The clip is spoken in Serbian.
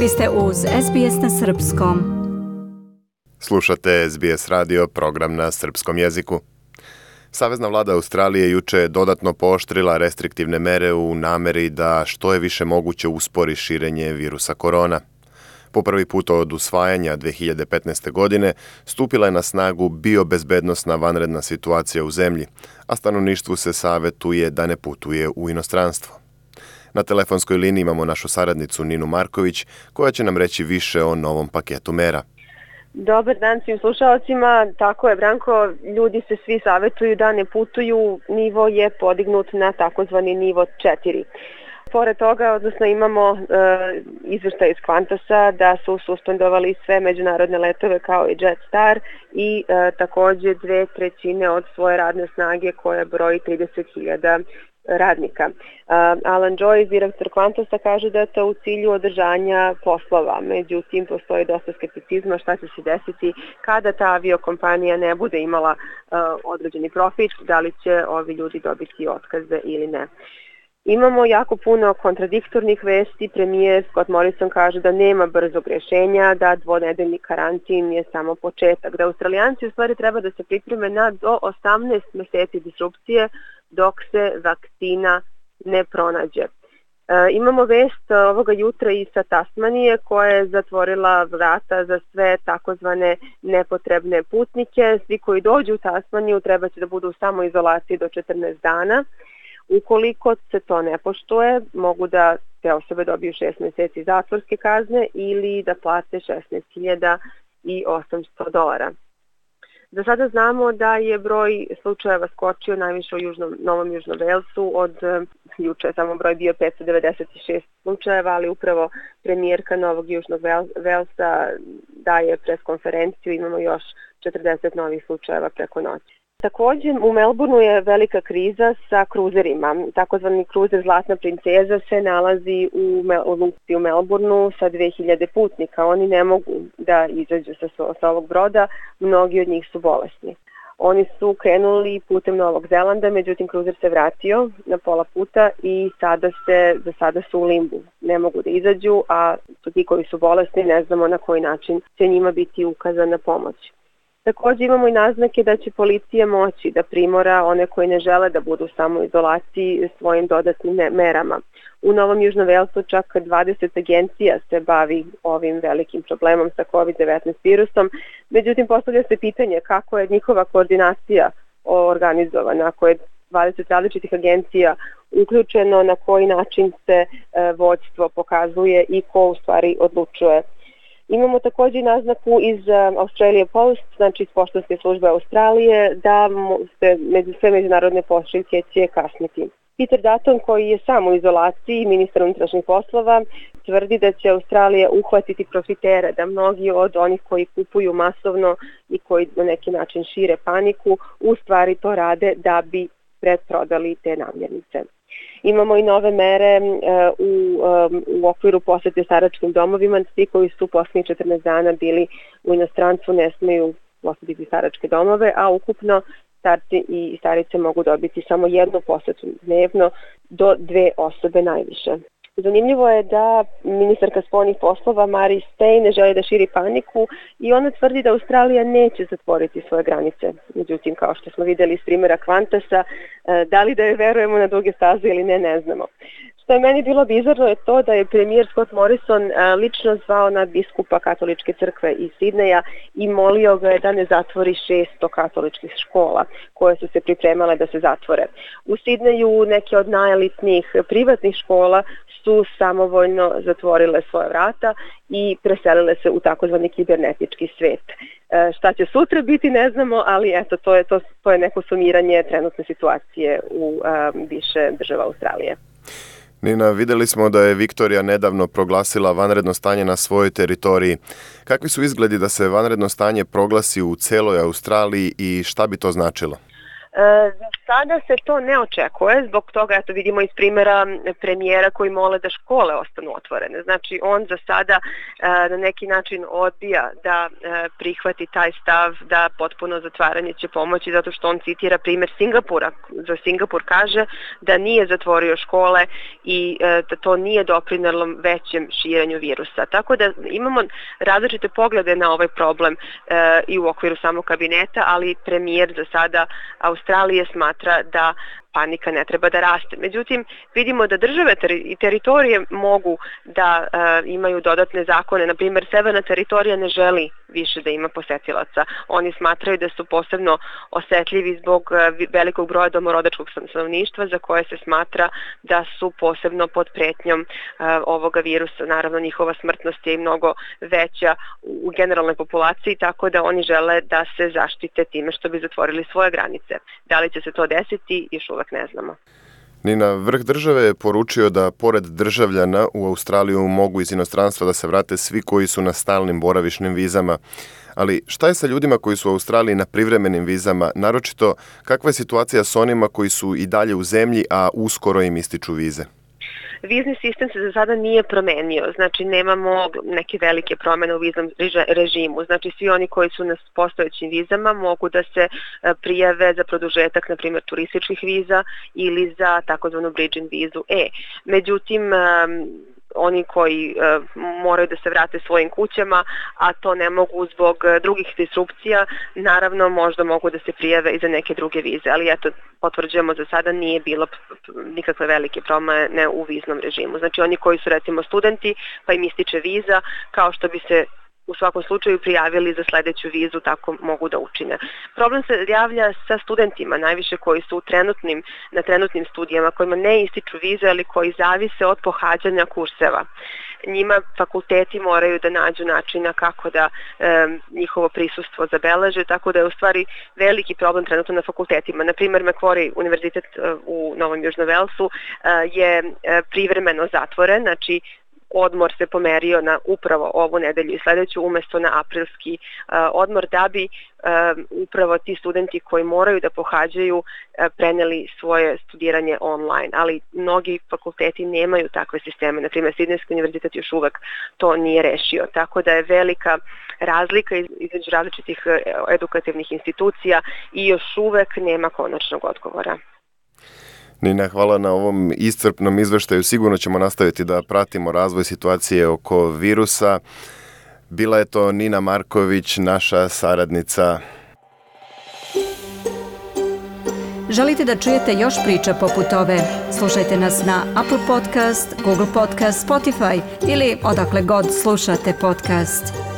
Vi ste uz SBS na Srpskom. Slušate SBS radio, program na srpskom jeziku. Savezna vlada Australije juče je dodatno pooštrila restriktivne mere u nameri da što je više moguće uspori širenje virusa korona. Po prvi put od usvajanja 2015. godine stupila je na snagu biobezbednostna vanredna situacija u zemlji, a stanovništvu se savetuje da ne putuje u inostranstvo. Na telefonskoj liniji imamo našu saradnicu Ninu Marković, koja će nam reći više o novom paketu mera. Dobar dan svim slušalcima. Tako je, Branko, ljudi se svi savetuju da ne putuju. Nivo je podignut na takozvani nivo 4. Pored toga, odnosno imamo e, izveštaj iz Kvantasa da su suspendovali sve međunarodne letove kao i Jetstar i e, takođe dve trećine od svoje radne snage koja broji 30.000 radnika. Alan Joyce, direktor Quantasa, kaže da je to u cilju održanja poslova. Međutim, postoji dosta skepticizma šta će se desiti kada ta aviokompanija ne bude imala određeni profit, da li će ovi ljudi dobiti otkaze ili ne. Imamo jako puno kontradiktornih vesti. Premijer Scott Morrison kaže da nema brzog rešenja, da dvonedeljni karantin je samo početak, da australijanci u stvari treba da se pripreme na do 18 meseci disrupcije dok se vakcina ne pronađe. E, imamo vest ovoga jutra i sa Tasmanije koja je zatvorila vrata za sve takozvane nepotrebne putnike. Svi koji dođu u Tasmaniju treba će da budu u samoizolaciji do 14 dana. Ukoliko se to ne poštuje, mogu da te osobe dobiju 6 meseci zatvorske kazne ili da plate 16.800 dolara. Za sada znamo da je broj slučajeva skočio najviše u Južnom, Novom Južnom Velsu, od eh, juče samo broj bio 596 slučajeva, ali upravo premijerka Novog Južnog Velsa daje pres konferenciju, imamo još 40 novih slučajeva preko noći. Takođe, u Melbourneu je velika kriza sa kruzerima. Takozvani kruzer Zlatna princeza se nalazi u, u, u Melbourneu sa 2000 putnika. Oni ne mogu da izađu sa, sa ovog broda, mnogi od njih su bolesni. Oni su krenuli putem Novog Zelanda, međutim kruzer se vratio na pola puta i sada se, za sada su u limbu. Ne mogu da izađu, a su ti koji su bolesni ne znamo na koji način će njima biti ukazana pomoć. Takođe imamo i naznake da će policija moći da primora one koji ne žele da budu u samoizolaciji svojim dodatnim merama. U Novom Južnom Velsu čak 20 agencija se bavi ovim velikim problemom sa COVID-19 virusom. Međutim, postavlja se pitanje kako je njihova koordinacija organizovana, ako je 20 različitih agencija uključeno, na koji način se e, vođstvo pokazuje i ko u stvari odlučuje Imamo takođe naznaku iz um, Australia Post, znači iz poštanske službe Australije, da se među sve međunarodne pošiljke će kasniti. Peter Dutton, koji je sam u izolaciji, ministar unutrašnjih poslova, tvrdi da će Australija uhvatiti profitere, da mnogi od onih koji kupuju masovno i koji na neki način šire paniku, u stvari to rade da bi predprodali te namjernice. Imamo i nove mere u, u okviru posete staračkim domovima. Svi koji su poslednjih 14 dana bili u inostranstvu ne smeju posetiti staračke domove, a ukupno starci i starice mogu dobiti samo jednu posetu dnevno do dve osobe najviše. Zanimljivo je da ministarka spolnih poslova Mari Stej ne želi da širi paniku i ona tvrdi da Australija neće zatvoriti svoje granice. Međutim, kao što smo videli iz primjera Kvantasa, e, da li da je verujemo na duge staze ili ne, ne znamo. Što je meni bilo bizarno je to da je premijer Scott Morrison lično zvao na biskupa katoličke crkve iz Sidneja i molio ga je da ne zatvori 600 katoličkih škola koje su se pripremale da se zatvore. U Sidneju neke od najelitnijih privatnih škola su samovoljno zatvorile svoje vrata i preselile se u takozvani kibernetički svet. E, šta će sutra biti ne znamo, ali eto to je to, to je neko sumiranje trenutne situacije u um, više država Australije. Nina, videli smo da je Viktorija nedavno proglasila vanredno stanje na svojoj teritoriji. Kakvi su izgledi da se vanredno stanje proglasi u celoj Australiji i šta bi to značilo? Sada se to ne očekuje, zbog toga eto vidimo iz primjera premijera koji mole da škole ostanu otvorene. Znači on za sada na neki način odbija da prihvati taj stav da potpuno zatvaranje će pomoći zato što on citira primjer Singapura. Za Singapur kaže da nije zatvorio škole i da to nije doprinalo većem širenju virusa. Tako da imamo različite poglede na ovaj problem i u okviru samog kabineta, ali premijer za sada Australije smatra da panika ne treba da raste. Međutim, vidimo da države i teritorije mogu da e, imaju dodatne zakone. Na primjer, severna teritorija ne želi više da ima posetilaca. Oni smatraju da su posebno osetljivi zbog e, velikog broja domorodačkog stanovništva za koje se smatra da su posebno pod pretnjom e, ovoga virusa. Naravno, njihova smrtnost je i mnogo veća u generalnoj populaciji, tako da oni žele da se zaštite time što bi zatvorili svoje granice. Da li će se to desiti, još uvek ne znamo. Nina, vrh države je poručio da pored državljana u Australiju mogu iz inostranstva da se vrate svi koji su na stalnim boravišnim vizama. Ali šta je sa ljudima koji su u Australiji na privremenim vizama, naročito kakva je situacija s onima koji su i dalje u zemlji, a uskoro im ističu vize? Vizni sistem se za sada nije promenio, znači nemamo neke velike promene u viznom režimu. Znači svi oni koji su na postojećim vizama mogu da se e, prijave za produžetak, na primjer, turističkih viza ili za takozvanu bridging vizu E. Međutim, oni koji e, moraju da se vrate svojim kućama, a to ne mogu zbog e, drugih disrupcija, naravno možda mogu da se prijave i za neke druge vize, ali eto, potvrđujemo za sada nije bilo nikakve velike promene u viznom režimu. Znači oni koji su recimo studenti, pa im ističe viza, kao što bi se u svakom slučaju prijavili za sledeću vizu, tako mogu da učine. Problem se javlja sa studentima, najviše koji su u trenutnim, na trenutnim studijama, kojima ne ističu vize, ali koji zavise od pohađanja kurseva. Njima fakulteti moraju da nađu načina kako da e, njihovo prisustvo zabeleže, tako da je u stvari veliki problem trenutno na fakultetima. Naprimer, Macquarie univerzitet e, u Novom Južnom Velsu e, je e, privremeno zatvoren, znači odmor se pomerio na upravo ovu nedelju i sledeću umesto na aprilski uh, odmor da bi uh, upravo ti studenti koji moraju da pohađaju uh, preneli svoje studiranje online, ali mnogi fakulteti nemaju takve sisteme, na primjer Sidneyski univerzitet još uvek to nije rešio, tako da je velika razlika između različitih edukativnih institucija i još uvek nema konačnog odgovora. Nina, hvala na ovom iscrpnom izveštaju. Sigurno ćemo nastaviti da pratimo razvoj situacije oko virusa. Bila je to Nina Marković, naša saradnica. Želite da čujete još priča poput ove? Slušajte nas na Apple Podcast, Google Podcast, Spotify ili odakle god slušate podcast.